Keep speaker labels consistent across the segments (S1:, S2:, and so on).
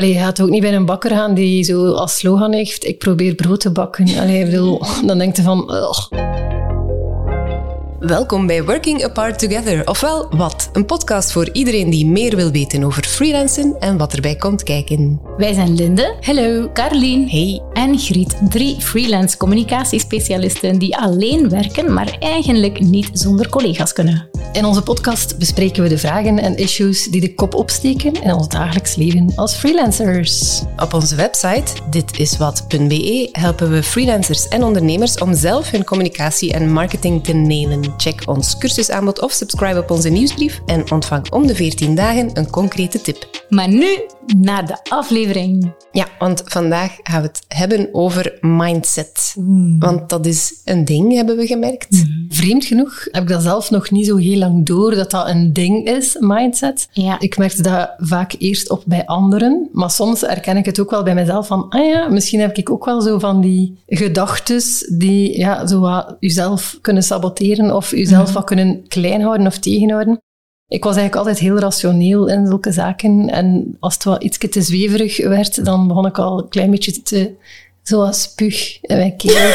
S1: Allee, je gaat ook niet bij een bakker gaan die zo als slogan heeft, ik probeer brood te bakken. Allee, bedoel, dan denkt je van...
S2: Welkom bij Working Apart Together, ofwel Wat, een podcast voor iedereen die meer wil weten over freelancen en wat erbij komt kijken.
S3: Wij zijn Linde,
S2: Hallo.
S3: Carlien
S2: Hey.
S3: en Griet, drie freelance communicatiespecialisten die alleen werken, maar eigenlijk niet zonder collega's kunnen.
S1: In onze podcast bespreken we de vragen en issues die de kop opsteken in ons dagelijks leven als freelancers.
S2: Op onze website ditiswat.be helpen we freelancers en ondernemers om zelf hun communicatie en marketing te nailen. Check ons cursusaanbod of subscribe op onze nieuwsbrief en ontvang om de 14 dagen een concrete tip.
S3: Maar nu naar de aflevering.
S2: Ja, want vandaag gaan we het hebben over mindset. Want dat is een ding, hebben we gemerkt.
S1: Vreemd genoeg heb ik dat zelf nog niet zo heel lang door dat dat een ding is, mindset.
S3: Ja.
S1: Ik merkte dat vaak eerst op bij anderen, maar soms herken ik het ook wel bij mezelf van, ah ja, misschien heb ik ook wel zo van die gedachtes die ja, zo wat jezelf kunnen saboteren of jezelf wat kunnen klein houden of tegenhouden. Ik was eigenlijk altijd heel rationeel in zulke zaken. En als het wat iets te zweverig werd, dan begon ik al een klein beetje te... Zoals spuug in mijn keel.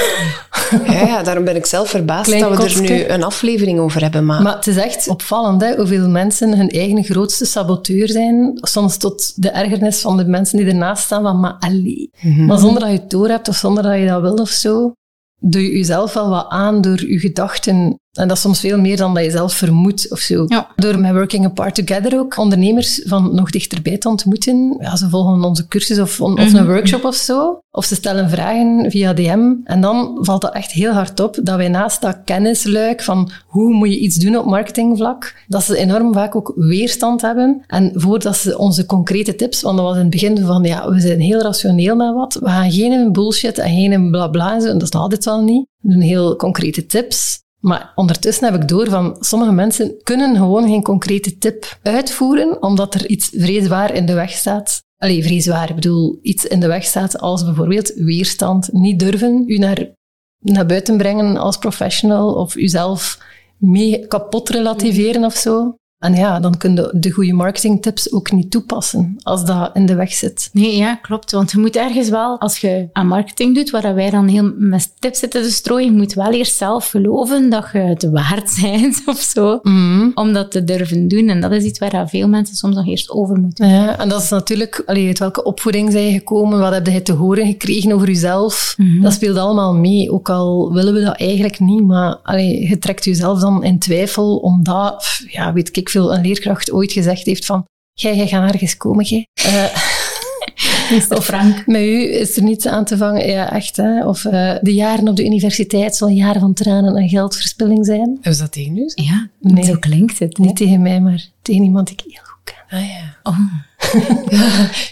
S2: Ja, ja, daarom ben ik zelf verbaasd
S1: Klein
S2: dat we er nu een aflevering over hebben. Maar,
S1: Maar het is echt opvallend hè, hoeveel mensen hun eigen grootste saboteur zijn. Soms tot de ergernis van de mensen die ernaast staan van, maar allee. Maar zonder dat je het door hebt of zonder dat je dat wil of zo, doe je jezelf wel wat aan door je gedachten. En dat is soms veel meer dan dat je zelf vermoedt of zo.
S3: Ja.
S1: Door met Working Apart Together ook ondernemers van nog dichterbij te ontmoeten. Ja, ze volgen onze cursus of, of een workshop of zo. Of ze stellen vragen via DM. En dan valt dat echt heel hard op dat wij naast dat kennisluik van hoe moet je iets doen op marketingvlak, dat ze enorm vaak ook weerstand hebben. En voordat ze onze concrete tips, want dat was in het begin van ja, we zijn heel rationeel met wat. We gaan geen bullshit en geen bla bla en dat is altijd wel niet. We doen heel concrete tips. Maar ondertussen heb ik door van sommige mensen kunnen gewoon geen concrete tip uitvoeren, omdat er iets vreesbaar in de weg staat. Allee, vreesbaar, ik bedoel, iets in de weg staat als bijvoorbeeld weerstand, niet durven u naar, naar buiten brengen als professional of uzelf mee kapot relativeren of zo. En ja, dan kun je de goede marketingtips ook niet toepassen als dat in de weg zit.
S3: Nee, ja, klopt. Want je moet ergens wel, als je aan marketing doet, waar wij dan heel met tips zitten te strooien, je moet wel eerst zelf geloven dat je het waard bent of zo, om dat te durven doen. En dat is iets waar veel mensen soms nog eerst over moeten.
S1: Ja, en dat is natuurlijk, allee, uit welke opvoeding zijn je gekomen, wat heb je te horen gekregen over jezelf. Dat speelt allemaal mee, ook al willen we dat eigenlijk niet, maar allee, je trekt jezelf dan in twijfel, omdat, ja, weet ik veel, een leerkracht ooit gezegd heeft van, jij, jij gaat ergens komen, jij. Eh,
S3: Meester Frank.
S1: met u is er niets aan te vangen, ja, echt, hè. Of eh, de jaren op de universiteit zullen jaren van tranen en geldverspilling zijn.
S2: Hebben ze dat tegen u?
S3: Ja,
S1: Nee.
S3: zo klinkt het.
S1: Niet tegen mij, maar tegen iemand die ik heel goed ken.
S2: Ah ja.
S3: Oh.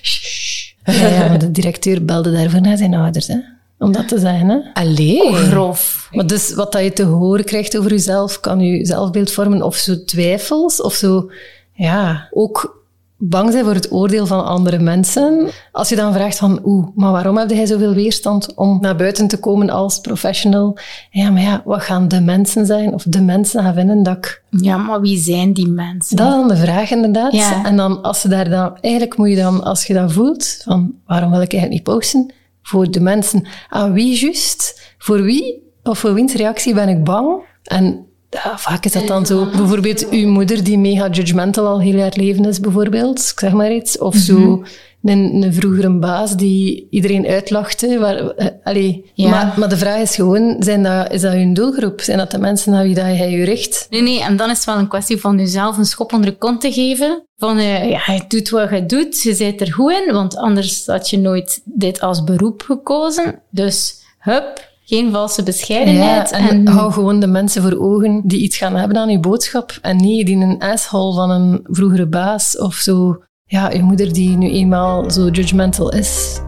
S1: Ja, ja, maar de directeur belde daarvoor naar zijn ouders, hè. Om dat te zeggen, hè.
S2: Allee.
S3: Grof.
S1: Maar dus wat dat je te horen krijgt over jezelf, kan je zelfbeeld vormen of zo twijfels of zo, ja, ook bang zijn voor het oordeel van andere mensen. Als je dan vraagt van, oeh, maar waarom heb jij zoveel weerstand om naar buiten te komen als professional? Ja, maar ja, wat gaan de mensen zijn? Of de mensen gaan vinden dat ik...
S3: Ja, maar wie zijn die mensen?
S1: Dat is dan de vraag inderdaad.
S3: Ja.
S1: En dan, als ze daar dan, eigenlijk moet je dan, als je dat voelt, van waarom wil ik eigenlijk niet posten? Voor de mensen. Aan wie juist? Voor wie? Of voor wiens reactie ben ik bang? En ja, vaak is dat dan zo. Bijvoorbeeld uw moeder die mega judgmental al heel haar leven is, bijvoorbeeld. Ik zeg maar iets. Of zo een, een vroegere baas die iedereen uitlachte. Waar, eh, allee.
S3: Ja.
S1: maar, maar de vraag is gewoon, zijn dat, is dat hun doelgroep? Zijn dat de mensen naar wie dat jij je richt?
S3: Nee, nee, en dan is het wel een kwestie van jezelf een schop onder de kont te geven. Van, eh, ja, je doet wat je doet, je bent er goed in, want anders had je nooit dit als beroep gekozen. Dus, hup, geen valse bescheidenheid.
S1: Ja, en, hou gewoon de mensen voor ogen die iets gaan hebben aan je boodschap. En niet die een asshole van een vroegere baas of zo. Ja, je moeder die nu eenmaal zo judgmental is.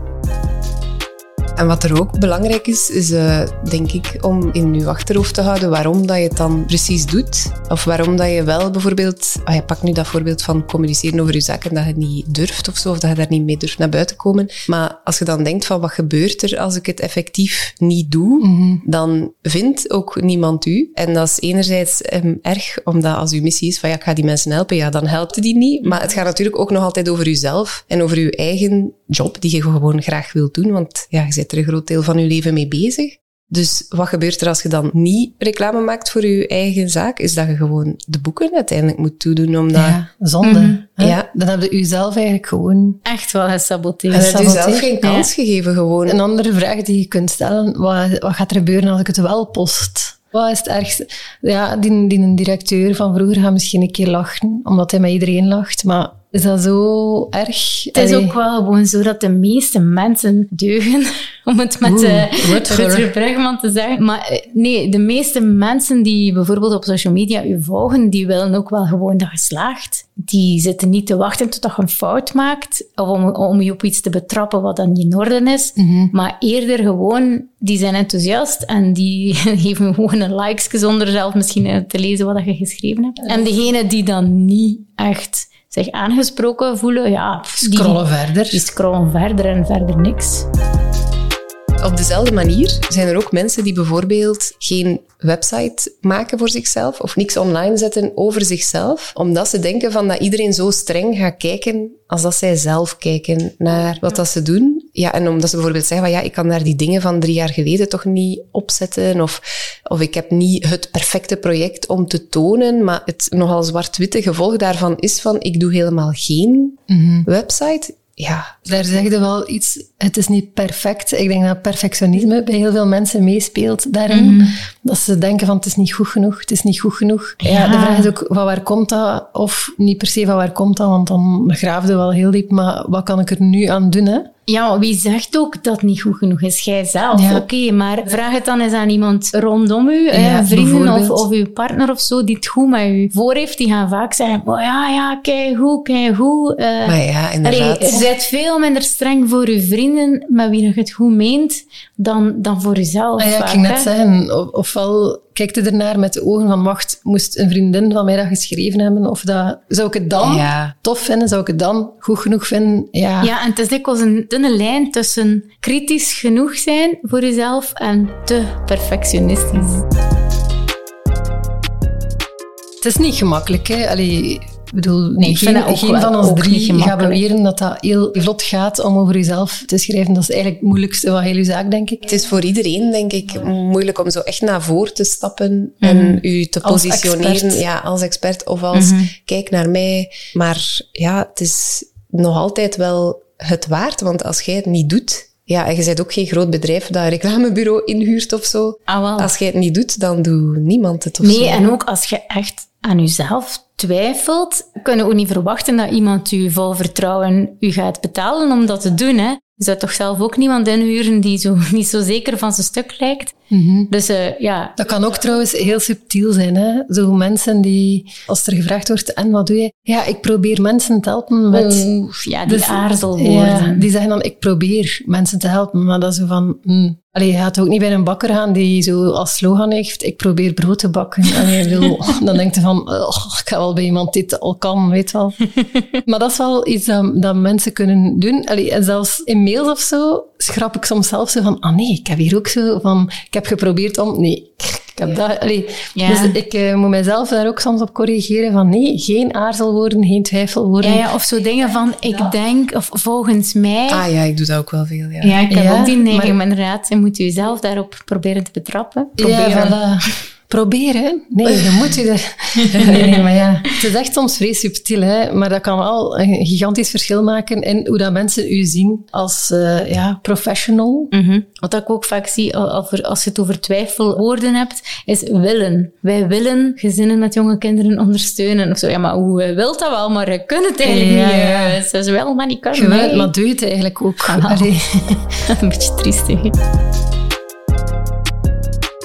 S2: En wat er ook belangrijk is, is uh, denk ik om in je achterhoofd te houden waarom dat je het dan precies doet. Of waarom dat je wel bijvoorbeeld, ah, je pakt nu dat voorbeeld van communiceren over je zaken, dat je niet durft of zo, of dat je daar niet mee durft naar buiten komen. Maar als je dan denkt van wat gebeurt er als ik het effectief niet doe, mm dan vindt ook niemand u. En dat is enerzijds um, erg, omdat als uw missie is van ja, ik ga die mensen helpen, ja, dan helpt die niet. Maar het gaat natuurlijk ook nog altijd over uzelf en over uw eigen job die je gewoon graag wilt doen, want ja, je zit er een groot deel van je leven mee bezig. Dus wat gebeurt er als je dan niet reclame maakt voor je eigen zaak? Is dat je gewoon de boeken uiteindelijk moet toedoen omdat...
S1: Ja, zonde. Mm Ja. Dan heb je jezelf eigenlijk gewoon...
S3: Echt wel gesaboteerd.
S2: En heb je zelf geen kans gegeven gewoon.
S1: Een andere vraag die je kunt stellen, wat, wat gaat er gebeuren als ik het wel post? Wat is het ergste? Ja, die, die een directeur van vroeger gaat misschien een keer lachen, omdat hij met iedereen lacht, maar is dat zo erg?
S3: Het is ook wel gewoon zo dat de meeste mensen deugen, om het met uh, Rutger Bregman te zeggen. Maar eh, nee, de meeste mensen die bijvoorbeeld op social media u volgen, die willen ook wel gewoon dat je slaagt. Die zitten niet te wachten tot je een fout maakt, of om, om je op iets te betrappen wat dan niet in orde is. Mhm. Maar eerder gewoon, die zijn enthousiast en die geven gewoon een likes zonder zelf misschien te lezen wat je geschreven hebt. En degene die dan niet echt zich aangesproken voelen, ja...
S1: Scrollen verder.
S3: Die scrollen verder en verder niks.
S2: Op dezelfde manier zijn er ook mensen die bijvoorbeeld geen website maken voor zichzelf of niks online zetten over zichzelf, omdat ze denken van dat iedereen zo streng gaat kijken als dat zij zelf kijken naar wat dat ze doen. Ja, en omdat ze bijvoorbeeld zeggen van ja, ik kan daar die dingen van drie jaar geleden toch niet opzetten of, of ik heb niet het perfecte project om te tonen, maar het nogal zwart-witte gevolg daarvan is van ik doe helemaal geen mhm. website ja,
S1: daar zeg je wel iets. Het is niet perfect. Ik denk dat perfectionisme bij heel veel mensen meespeelt daarin. Mhm. Dat ze denken van het is niet goed genoeg, het is niet goed genoeg. Ja. de vraag is ook van waar komt dat? Of niet per se van waar komt dat, want dan graafde wel heel diep. Maar wat kan ik er nu aan doen? Hè?
S3: Ja, wie zegt ook dat het niet goed genoeg is? Jij zelf. Oké, maar vraag het dan eens aan iemand rondom u, ja, vrienden of, of uw partner of zo, die het goed met u voor heeft. Die gaan vaak zeggen, oh ja, ja, kijk hoe, kijk hoe.
S2: Uh, maar ja, inderdaad.
S3: je bent veel minder streng voor uw vrienden met wie je het goed meent, dan, dan voor jezelf.
S1: Ah ja,
S3: vaak,
S1: ik ging net zeggen, ofwel kijkt er ernaar met de ogen van, wacht, moest een vriendin van mij dat geschreven hebben? Of dat, zou ik het dan tof vinden? Zou ik het dan goed genoeg vinden? Ja,
S3: ja en het is dikwijls een dunne lijn tussen kritisch genoeg zijn voor jezelf en te perfectionistisch.
S1: Het is niet gemakkelijk, hè? Allee, bedoel, nee, geen, geen van ons drie gaat beweren dat dat heel vlot gaat om over jezelf te schrijven. Dat is eigenlijk het moeilijkste van heel je zaak, denk ik.
S2: Het is voor iedereen, denk ik, moeilijk om zo echt naar voren te stappen en mhm. u te positioneren als ja, als expert of als mhm. kijk naar mij. Maar ja, het is nog altijd wel het waard, want als jij het niet doet, ja, en je bent ook geen groot bedrijf dat een reclamebureau inhuurt of zo.
S3: Ah,
S2: als jij het niet doet, dan doet niemand het of
S3: nee, zo. en ook als je echt aan jezelf twijfelt, kunnen we ook niet verwachten dat iemand u vol vertrouwen u gaat betalen om dat te doen. Hè? Je zou toch zelf ook niemand inhuren die zo, niet zo zeker van zijn stuk lijkt. Mhm. Dus uh, ja.
S1: Dat kan ook trouwens heel subtiel zijn. Hè? Zo mensen die, als er gevraagd wordt, en wat doe je? Ja, ik probeer mensen te helpen met...
S3: ja, die dus, aarzelwoorden.
S1: die zeggen dan, ik probeer mensen te helpen. Maar dat is zo van... Hmm. Allee, je gaat ook niet bij een bakker gaan die zo als slogan heeft, ik probeer brood te bakken. En wil, dan denkt je van, oh, ik ga wel bij iemand dit al kan, weet wel. maar dat is wel iets dat, dat mensen kunnen doen. Allee, en zelfs in mails of zo schrap ik soms zelf zo van, ah nee, ik heb hier ook zo van, ik heb geprobeerd om, nee, ik heb dat, allee, Dus ik uh, moet mezelf daar ook soms op corrigeren van, nee, geen aarzelwoorden, geen twijfelwoorden.
S3: Ja, ja of zo dingen van, ik denk, of volgens mij.
S2: Ah ja, ik doe dat ook wel veel, ja.
S3: Ja, ik heb ook die neiging, maar inderdaad, je moet jezelf daarop proberen te betrappen.
S1: Proberen. Ja, voilà. Proberen? Nee, dan moet je er... Nee, maar ja. Het is echt soms vrij subtiel, hè? maar dat kan wel een gigantisch verschil maken in hoe dat mensen u zien als uh, ja, professional.
S3: Mhm. Wat ik ook vaak zie als je het over twijfelwoorden hebt, is willen. Wij willen gezinnen met jonge kinderen ondersteunen. Of zo. Ja, maar hoe wilt dat wel, maar je kunt het eigenlijk ja, niet. Ze is wel, maar niet kan. Je
S1: wilt, maar doe je het eigenlijk ook.
S3: Ah, een beetje triestig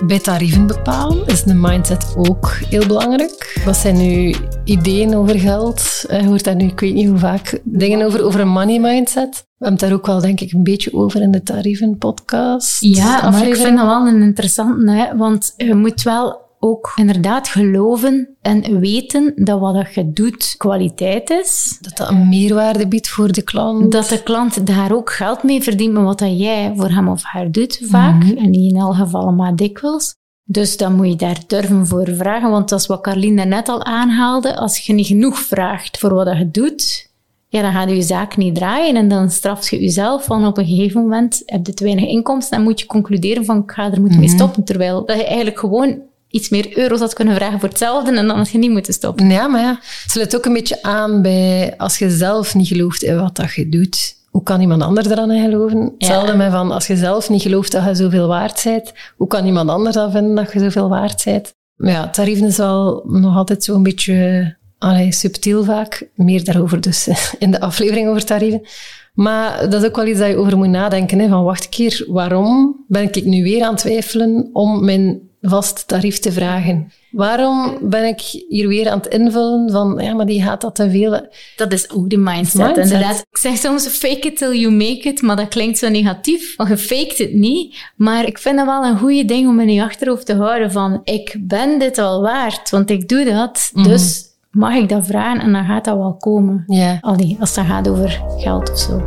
S1: bij tarieven bepalen is de mindset ook heel belangrijk. Wat zijn nu ideeën over geld? Je hoort daar nu, ik weet niet hoe vaak, dingen over, over een money mindset. We hebben het daar ook wel, denk ik, een beetje over in de tarieven-podcast.
S3: Ja, maar ik vind dat wel een interessante, hè, want je moet wel ook inderdaad geloven en weten dat wat je doet kwaliteit is.
S1: Dat dat een meerwaarde biedt voor de klant.
S3: Dat de klant daar ook geld mee verdient met wat dat jij voor hem of haar doet, vaak.
S1: Mhm.
S3: En niet in alle gevallen, maar dikwijls. Dus dan moet je daar durven voor vragen. Want dat is wat Carline net al aanhaalde. Als je niet genoeg vraagt voor wat je doet, ja, dan gaat je zaak niet draaien. En dan straft je jezelf van op een gegeven moment heb je te weinig inkomsten. En moet je concluderen van ik ga er moeten mee stoppen. Terwijl dat je eigenlijk gewoon iets meer euro's had kunnen vragen voor hetzelfde. En dan had je niet moeten stoppen.
S1: Ja, maar ja, het sluit ook een beetje aan bij als je zelf niet gelooft in wat dat je doet. Hoe kan iemand anders eraan geloven? Hetzelfde met van als je zelf niet gelooft dat je zoveel waard bent, hoe kan iemand anders dan vinden dat je zoveel waard bent? Maar ja, tarieven is wel nog altijd zo'n beetje allee, subtiel vaak. Meer daarover dus in de aflevering over tarieven. Maar dat is ook wel iets dat je over moet nadenken. Hè, van wacht een keer, waarom ben ik nu weer aan het twijfelen om mijn vast tarief te vragen? Waarom ben ik hier weer aan het invullen van, ja, maar die gaat dat te veel.
S3: Dat is ook de mindset,
S1: Mindset.
S3: inderdaad. Ik zeg soms fake it till you make it, maar dat klinkt zo negatief. Want je faked het niet. Maar ik vind dat wel een goede ding om in je achterhoofd te houden van ik ben dit al waard, want ik doe dat. Dus mag ik dat vragen en dan gaat dat wel komen.
S1: Ja.
S3: Allee, als het gaat over geld of zo.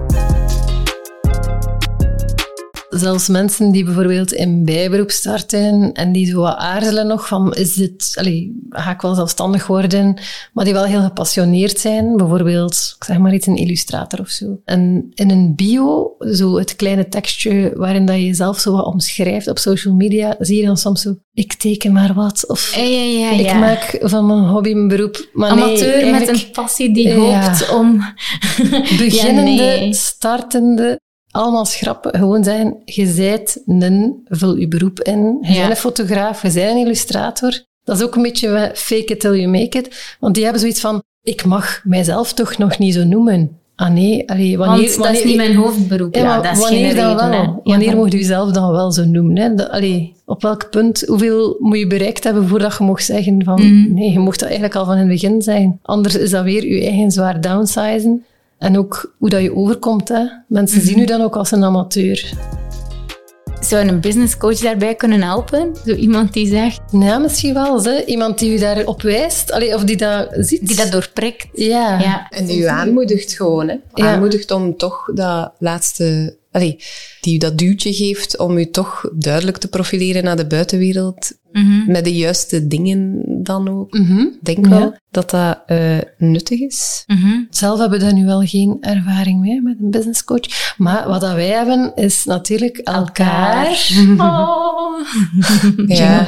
S1: Zelfs mensen die bijvoorbeeld in bijberoep starten en die zo wat aarzelen nog van, is dit, allee, ga ik wel zelfstandig worden, maar die wel heel gepassioneerd zijn, bijvoorbeeld, ik zeg maar iets, een illustrator of zo. En in een bio, zo het kleine tekstje waarin dat je jezelf zo wat omschrijft op social media, zie je dan soms zo, ik teken maar wat, of
S3: Ja, ja, ja.
S1: ik maak van mijn hobby mijn beroep. Maar nee,
S3: Amateur met een passie die hoopt om...
S1: beginnende,
S3: nee.
S1: startende, allemaal schrappen. Gewoon zijn, je zijt een, vul je beroep in. Je
S3: Ja.
S1: bent een fotograaf, je bent een illustrator. Dat is ook een beetje fake it till you make it. Want die hebben zoiets van, ik mag mijzelf toch nog niet zo noemen. Ah nee, allee, wanneer...
S3: Want dat is niet mijn hoofdberoep.
S1: Ja,
S3: dat is
S1: wanneer
S3: geen
S1: dan
S3: reden.
S1: wel?
S3: Ja,
S1: Wanneer mocht u zelf dan wel zo noemen? Hè? Allee, op welk punt, hoeveel moet je bereikt hebben voordat je mocht zeggen van
S3: Mhm.
S1: nee, je mocht dat eigenlijk al van in het begin zeggen. Anders is dat weer je eigen zwaar downsizen. En ook hoe dat je overkomt. Hè? Mensen
S3: Mhm.
S1: zien u dan ook als een amateur.
S3: Zou een business coach daarbij kunnen helpen? Zo iemand die zegt,
S1: Ja, misschien wel. Hè? Iemand die u daarop wijst, allee, of die dat ziet.
S3: die dat doorprikt.
S1: Ja.
S3: Ja.
S2: En die u aanmoedigt gewoon, hè.
S1: Ja.
S2: Aanmoedigt om toch dat laatste... Allee, die u dat duwtje geeft om u toch duidelijk te profileren naar de buitenwereld. Met de juiste dingen dan ook.
S1: Mhm.
S2: Ik denk
S1: Ja.
S2: wel dat dat eh, nuttig is.
S1: Zelf hebben we daar nu wel geen ervaring mee met een business coach. Maar wat dat wij hebben, is natuurlijk elkaar.
S3: Oh.
S2: Ja.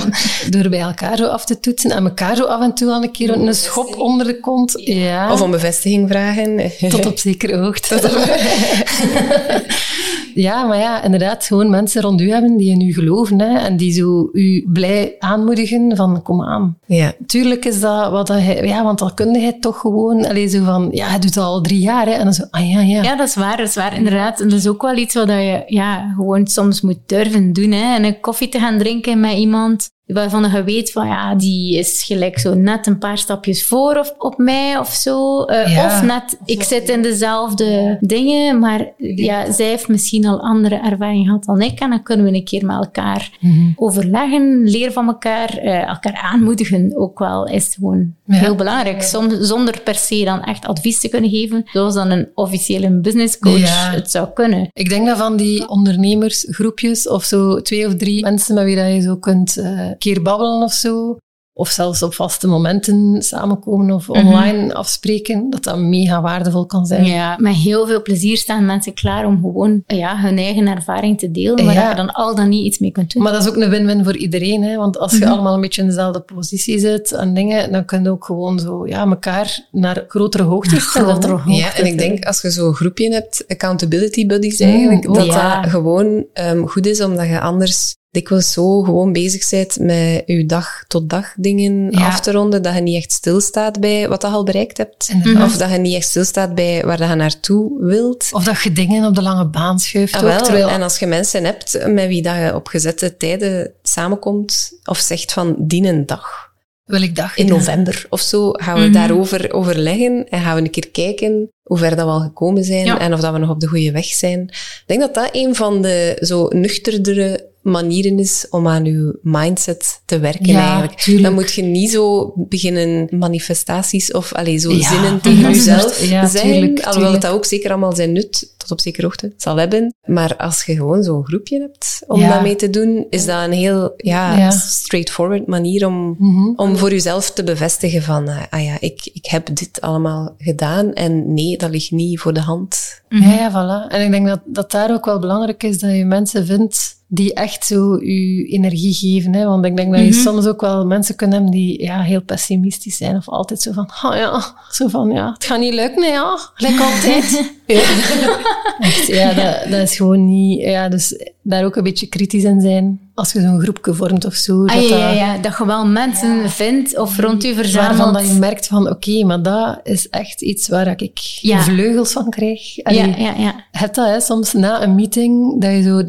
S1: Door bij elkaar zo af te toetsen en elkaar zo af en toe al een keer een schop onder de kont. Ja.
S2: Of om bevestiging vragen.
S1: Tot op zekere hoogte. ja, maar ja, inderdaad, gewoon mensen rond u hebben die in u geloven hè, en die zo u blij aanmoedigen van kom aan.
S2: Ja.
S1: Tuurlijk is dat wat dat hij, ja, want dan kun je toch gewoon, allee, zo van, ja, hij doet het al drie jaar, hè, en dan zo, ah ja, ja.
S3: Ja, dat is waar, dat is waar, inderdaad. En dat is ook wel iets wat je ja, gewoon soms moet durven doen. Hè. En een koffie te gaan drinken met iemand waarvan je weet van, ja, die is gelijk zo net een paar stapjes voor of, op mij of zo. Eh,
S1: Ja.
S3: Of net, ik zit in dezelfde dingen, maar ja, zij heeft misschien al andere ervaring gehad dan ik. En dan kunnen we een keer met elkaar overleggen, leren van elkaar, eh, elkaar aanmoedigen ook wel, is gewoon
S1: Ja.
S3: heel belangrijk. Soms, zonder per se dan echt advies te kunnen geven, zoals dan een officiële business coach
S1: Ja.
S3: het zou kunnen.
S1: Ik denk dat van die ondernemersgroepjes of zo twee of drie mensen met wie dat je zo kunt eh, een keer babbelen of zo, of zelfs op vaste momenten samenkomen of online afspreken, dat dat mega waardevol kan zijn.
S3: Ja, met heel veel plezier staan mensen klaar om gewoon ja, hun eigen ervaring te delen, waar
S1: Ja.
S3: je dan al dan niet iets mee kunt doen.
S1: Maar dat is ook een win-win voor iedereen. Hè? Want als je allemaal een beetje in dezelfde positie zit en dingen, dan kun je ook gewoon zo ja, elkaar naar grotere hè.
S3: grotere
S2: Ja, en ik denk als je zo'n groepje hebt, accountability buddies eigenlijk,
S1: Mm,
S2: dat
S3: ja.
S2: dat gewoon ehm, goed is, omdat je anders dikwijls zo gewoon bezig bent met je dag tot dag dingen
S1: Ja.
S2: af te ronden, dat je niet echt stilstaat bij wat je al bereikt hebt.
S1: Inderdaad.
S2: Of dat je niet echt stilstaat bij waar je naartoe wilt.
S1: Of dat je dingen op de lange baan schuift.
S2: Ah,
S1: ook,
S2: wel.
S1: terwijl,
S2: En als je mensen hebt met wie dat je op gezette tijden samenkomt, of zegt van die een dag,
S1: Welk dag?
S2: In november of zo gaan we daarover overleggen en gaan we een keer kijken hoe ver dat we al gekomen zijn en of dat we nog op de goede weg zijn. Ik denk dat dat een van de zo nuchterdere manieren is om aan je mindset te werken
S1: Ja,
S2: eigenlijk.
S1: tuurlijk.
S2: Dan moet je niet zo beginnen manifestaties of allee, zo
S1: Ja,
S2: zinnen tegen jezelf
S1: ja,
S2: zeggen.
S1: tuurlijk,
S2: alhoewel
S1: tuurlijk.
S2: dat ook zeker allemaal zijn nut tot op zekere hoogte zal hebben. Maar als je gewoon zo'n groepje hebt om dat mee te doen, is dat een heel ja,
S1: Ja.
S2: straightforward manier om,
S1: Mhm.
S2: om voor jezelf te bevestigen van, eh, ah ja, ik, ik heb dit allemaal gedaan en nee, dat ligt niet voor de hand.
S1: Ja, ja, voilà. En ik denk dat, dat daar ook wel belangrijk is dat je mensen vindt die echt zo je energie geven. Hè? Want ik denk dat je soms ook wel mensen kunt hebben die ja, heel pessimistisch zijn. Of altijd zo van, oh ja, zo van, ja, het gaat niet lukken, ja. Gelijk altijd. Echt, ja, dat, dat is gewoon niet... Ja, dus daar ook een beetje kritisch in zijn. Als je zo'n groepje vormt of zo.
S3: Ah,
S1: dat
S3: ja, ja,
S1: dat-
S3: ja, dat je wel mensen vindt of rond u
S1: Waarvan
S3: verzamelt.
S1: dat je merkt van, oké, maar dat is echt iets waar ik
S3: Ja.
S1: vleugels van krijg.
S3: Ja,
S1: Allee,
S3: ja, ja.
S1: het dat, hè, soms na een meeting, dat je zo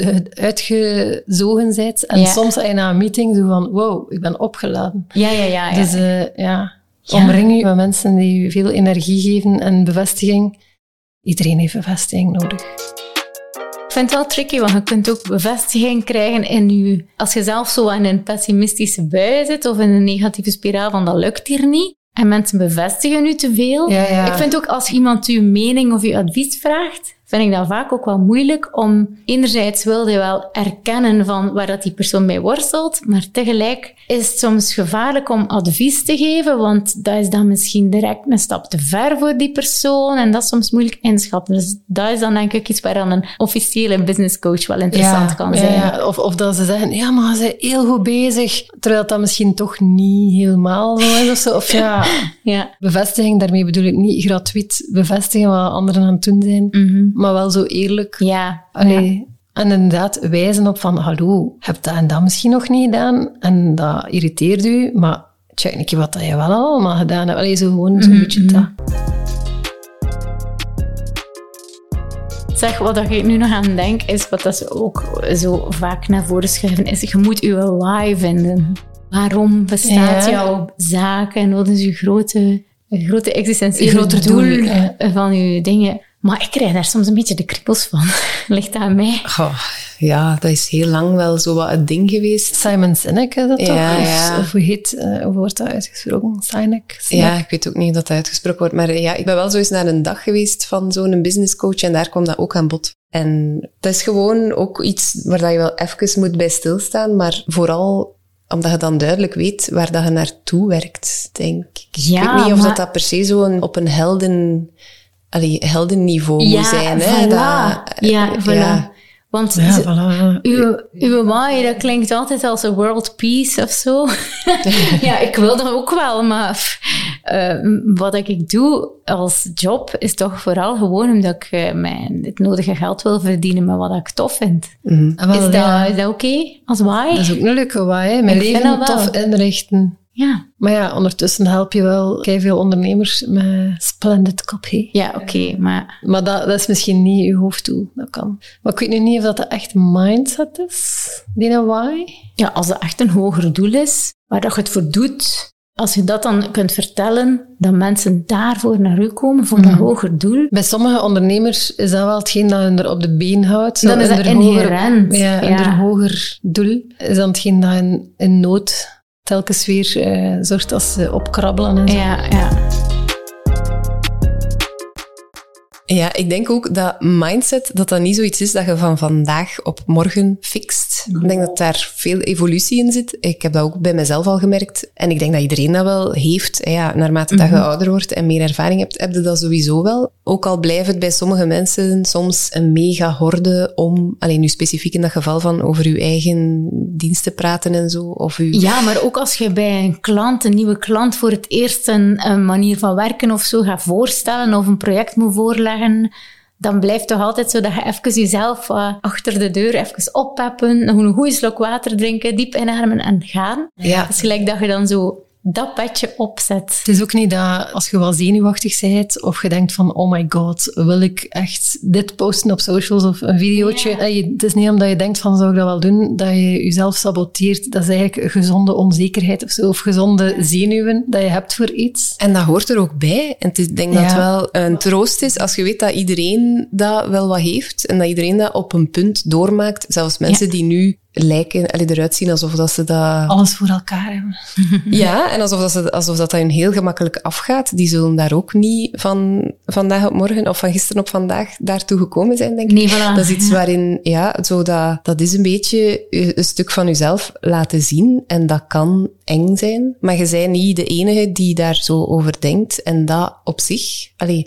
S1: uitgezogen bent. En
S3: Ja.
S1: soms je na een meeting zo van, wow, ik ben opgeladen.
S3: Ja, ja, ja. ja.
S1: Dus eh, ja,
S3: Ja.
S1: omring je met mensen die je veel energie geven en bevestiging. Iedereen heeft bevestiging nodig.
S3: Ik vind het wel tricky, want je kunt ook bevestiging krijgen in je... Als je zelf zo in een pessimistische bui zit of in een negatieve spiraal van dat lukt hier niet, en mensen bevestigen u te veel.
S1: Ja, ja.
S3: Ik vind ook als iemand uw mening of uw advies vraagt, vind ik dat vaak ook wel moeilijk om... Enerzijds wil je wel erkennen van waar dat die persoon mee worstelt, maar tegelijk is het soms gevaarlijk om advies te geven, want dat is dan misschien direct een stap te ver voor die persoon en dat is soms moeilijk inschatten. Dus dat is dan denk ik iets waar dan een officiële business coach wel interessant kan zijn.
S1: ja. Of, of dat ze zeggen, ja, maar ze zijn heel goed bezig. Terwijl dat misschien toch niet helemaal zo is. Of, zo. of ja,
S3: Ja.
S1: bevestiging, daarmee bedoel ik niet gratuit bevestigen wat anderen aan het doen zijn.
S3: Mhm.
S1: Maar wel zo eerlijk
S3: Ja.
S1: Allee, En inderdaad wijzen op van, hallo, je hebt dat en dat misschien nog niet gedaan en dat irriteert u, maar check een keer wat dat je wel allemaal gedaan hebt. Allee, zo gewoon zo'n beetje dat.
S3: Zeg, wat ik nu nog aan denk, is wat dat ze ook zo vaak naar voren schuiven, is je moet je why vinden. Waarom bestaat
S1: Ja.
S3: jouw zaak en wat is je grote, grote existentiële
S1: groter
S3: doel,
S1: doel, ja.
S3: van je dingen? Maar ik krijg daar soms een beetje de kriebels van. Ligt dat aan mij?
S2: Ja, dat is heel lang wel zo wat het ding geweest.
S1: Simon Sinek is dat toch?
S2: Ja,
S1: Of,
S2: ja.
S1: of hoe heet, eh, hoe wordt dat uitgesproken? Sinek? Sinek?
S2: Ja, ik weet ook niet of dat uitgesproken wordt. Maar ja, ik ben wel zo eens naar een dag geweest van zo'n businesscoach en daar kwam dat ook aan bod. En dat is gewoon ook iets waar dat je wel even moet bij stilstaan, maar vooral omdat je dan duidelijk weet waar dat je naartoe werkt, denk ik.
S3: Ja,
S2: ik weet niet of
S3: maar-
S2: dat, dat per se zo een, op een helden, allee, heldenniveau
S3: ja,
S2: moet zijn. Hè? Dat-
S3: ja, voilà.
S2: ja.
S3: Want
S1: Ja,
S3: ze-
S1: voilà.
S3: Uw, uw why, dat klinkt altijd als een world peace of zo. ja, ik wil dat ook wel, maar eh, wat ik doe als job is toch vooral gewoon omdat ik eh, mijn, het nodige geld wil verdienen met wat ik tof vind.
S1: Wel,
S3: Is dat,
S1: ja.
S3: is dat oké als why?
S1: Dat is ook een leuke waai. Mijn
S3: Ik
S1: leven tof inrichten.
S3: Ja,
S1: Maar ja, ondertussen help je wel veel ondernemers met splendid copy.
S3: ja oké, maar
S1: Maar dat, dat is misschien niet je hoofddoel. Dat kan. Maar ik weet nu niet of dat de echt mindset is. Die een why.
S3: ja, als dat echt een hoger doel is, waar dat je het voor doet, als je dat dan kunt vertellen, dat mensen daarvoor naar u komen, voor dat hoger doel,
S1: Bij sommige ondernemers is dat wel hetgeen dat hun er op de been houdt. Zo
S3: Dan is dat
S1: hun hoger- ja,
S3: ja.
S1: hun hoger doel is dan hetgeen dat in, in nood telkens weer eh, zorgt als ze opkrabbelen en zo.
S3: ja, ja.
S2: Ja, ik denk ook dat mindset, dat dat niet zoiets is dat je van vandaag op morgen fixt. Ik denk dat daar veel evolutie in zit. Ik heb dat ook bij mezelf al gemerkt. En ik denk dat iedereen dat wel heeft. Ja, naarmate dat je ouder wordt en meer ervaring hebt, heb je dat sowieso wel. Ook al blijft het bij sommige mensen soms een mega horde om, alleen nu specifiek in dat geval van over je eigen diensten praten en zo. Of uw,
S3: Ja, maar ook als je bij een klant, een nieuwe klant, voor het eerst een, een manier van werken of zo gaat voorstellen of een project moet voorleggen, dan blijft toch altijd zo dat je even jezelf eh, achter de deur even oppeppen, nog een goede slok water drinken, diep inademen en gaan.
S2: Ja.
S3: Is gelijk dat je dan zo dat petje opzet.
S1: Het is ook niet dat als je wel zenuwachtig bent of je denkt van oh my god, wil ik echt dit posten op socials of een videootje. Ja. Het is niet omdat je denkt van zou ik dat wel doen, dat je jezelf saboteert. Dat is eigenlijk een gezonde onzekerheid of zo, of gezonde zenuwen dat je hebt voor iets.
S2: En dat hoort er ook bij. En ik denk dat het wel een troost is als je weet dat iedereen dat wel wat heeft en dat iedereen dat op een punt doormaakt. Zelfs mensen die nu lijken, allee, eruit zien alsof dat ze dat...
S1: Alles voor elkaar hebben.
S2: ja, en alsof dat, ze, alsof dat, dat hun heel gemakkelijk afgaat. Die zullen daar ook niet van vandaag op morgen of van gisteren op vandaag daartoe gekomen zijn, denk ik.
S3: Nee, voilà.
S2: Dat is iets waarin, ja, zo dat, dat is een beetje een stuk van jezelf laten zien. En dat kan eng zijn. Maar je bent niet de enige die daar zo over denkt. En dat op zich, allee,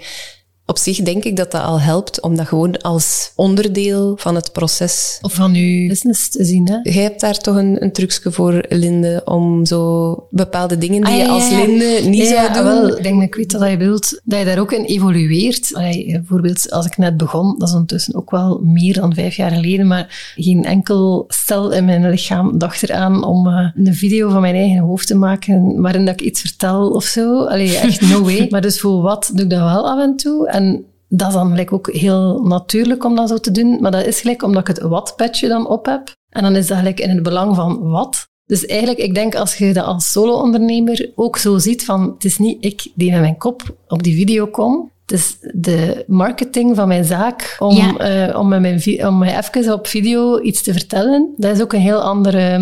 S2: op zich denk ik dat dat al helpt om dat gewoon als onderdeel van het proces...
S1: Of van uw business te zien, hè?
S2: Jij hebt daar toch een, een trucje voor, Linde, om zo bepaalde dingen die ah, je als Linde niet zou doen...
S1: Wel, ik denk dat ik weet wat je wilt, dat je daar ook in evolueert. bijvoorbeeld, als ik net begon, dat is ondertussen ook wel meer dan vijf jaar geleden, maar geen enkel stel in mijn lichaam dacht eraan om uh, een video van mijn eigen hoofd te maken waarin dat ik iets vertel of zo. Allee, echt no way. maar dus voor wat doe ik dat wel af en toe. En dat is dan gelijk ook heel natuurlijk om dat zo te doen. Maar dat is gelijk omdat ik het wat-petje dan op heb. En dan is dat gelijk in het belang van wat. Dus eigenlijk, ik denk als je dat als solo-ondernemer ook zo ziet van, het is niet ik die met mijn kop op die video kom. Het is de marketing van mijn zaak om, ja. uh, om, met mijn, om mij even op video iets te vertellen. Dat is ook een heel andere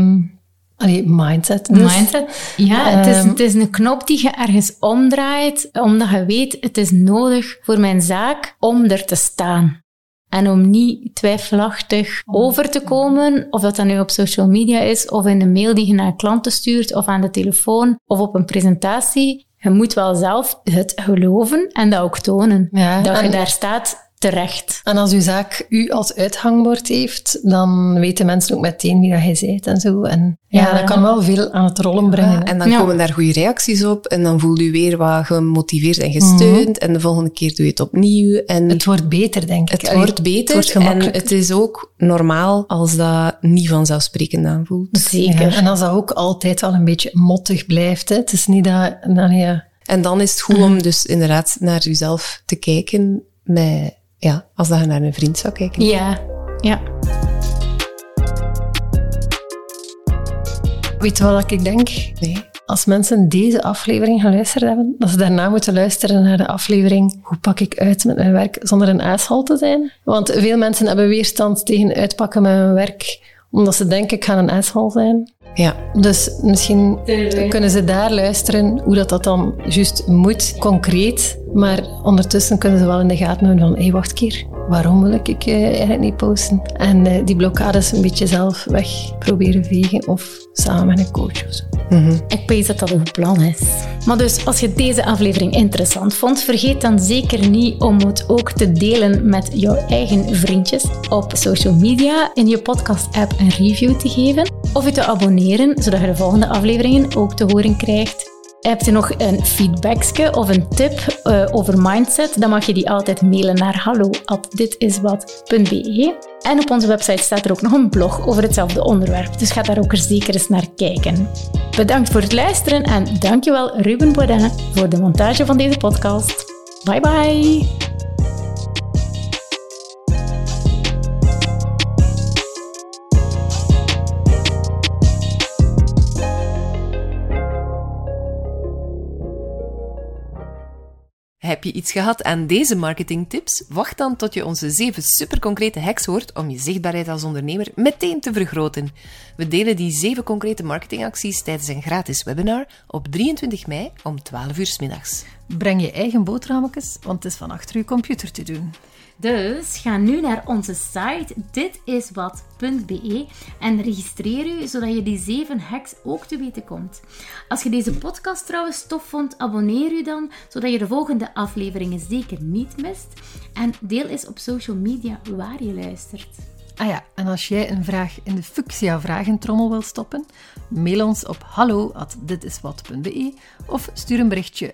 S1: Allee, mindset.
S3: Dus. Mindset. Ja, het, is, ehm, het is een knop die je ergens omdraait, omdat je weet, het is nodig voor mijn zaak om er te staan. En om niet twijfelachtig over te komen, of dat dan nu op social media is, of in een mail die je naar klanten stuurt, of aan de telefoon, of op een presentatie. Je moet wel zelf het geloven en dat ook tonen. dat je daar staat terecht.
S1: En als uw zaak u als uithangbord heeft, dan weten mensen ook meteen wie dat jij bent en zo. En ja, dat kan wel veel aan het rollen brengen.
S2: en dan komen daar goede reacties op en dan voelt u weer wat gemotiveerd en gesteund. Mhm. En de volgende keer doe je het opnieuw. En
S1: het wordt beter, denk
S2: ik. Het wordt beter het wordt en het is ook normaal als dat niet vanzelfsprekend aanvoelt.
S1: Zeker. en als dat ook altijd wel een beetje mottig blijft. Hè. Het is niet dat... Nou, ja.
S2: En dan is het goed om dus inderdaad naar jezelf te kijken met ja, als dat je naar een vriend zou kijken.
S3: Ja, ja.
S1: Weet je wat ik denk?
S2: Nee.
S1: Als mensen deze aflevering geluisterd hebben, dat ze daarna moeten luisteren naar de aflevering Hoe pak ik uit met mijn werk zonder een aashal te zijn? Want veel mensen hebben weerstand tegen uitpakken met hun werk, omdat ze denken ik ga een aashal zijn.
S2: Ja.
S1: Dus misschien kunnen ze daar luisteren hoe dat, dat dan juist moet, concreet. Maar ondertussen kunnen ze wel in de gaten houden van, hé, hey, wacht keer, waarom wil ik uh, eigenlijk niet posten? En uh, die blokkades een beetje zelf weg proberen vegen of samen met een coach of zo.
S3: Mm Ik weet dat dat een plan is. Maar dus, als je deze aflevering interessant vond, vergeet dan zeker niet om het ook te delen met jouw eigen vriendjes op social media, in je podcast-app een review te geven of je te abonneren, zodat je de volgende afleveringen ook te horen krijgt. Heb je nog een feedbackje of een tip uh, over mindset, dan mag je die altijd mailen naar hallo@ditiswat.be. En op onze website staat er ook nog een blog over hetzelfde onderwerp, dus ga daar ook er zeker eens naar kijken. Bedankt voor het luisteren en dankjewel Ruben Bourdin voor de montage van deze podcast. Bye bye!
S2: Heb je iets gehad aan deze marketingtips? Wacht dan tot je onze 7 superconcrete hacks hoort om je zichtbaarheid als ondernemer meteen te vergroten. We delen die 7 concrete marketingacties tijdens een gratis webinar op 23 mei om 12 uur s middags.
S1: Breng je eigen boterhammetjes, want het is van achter je computer te doen.
S3: Dus ga nu naar onze site ditiswat.be en registreer u zodat je die 7 hacks ook te weten komt. Als je deze podcast trouwens tof vond, abonneer u dan zodat je de volgende afleveringen zeker niet mist. En deel eens op social media waar je luistert.
S1: Ah ja, en als jij een vraag in de Fuchsia vragentrommel wil stoppen, mail ons op hallo@ditiswat.be of stuur een berichtje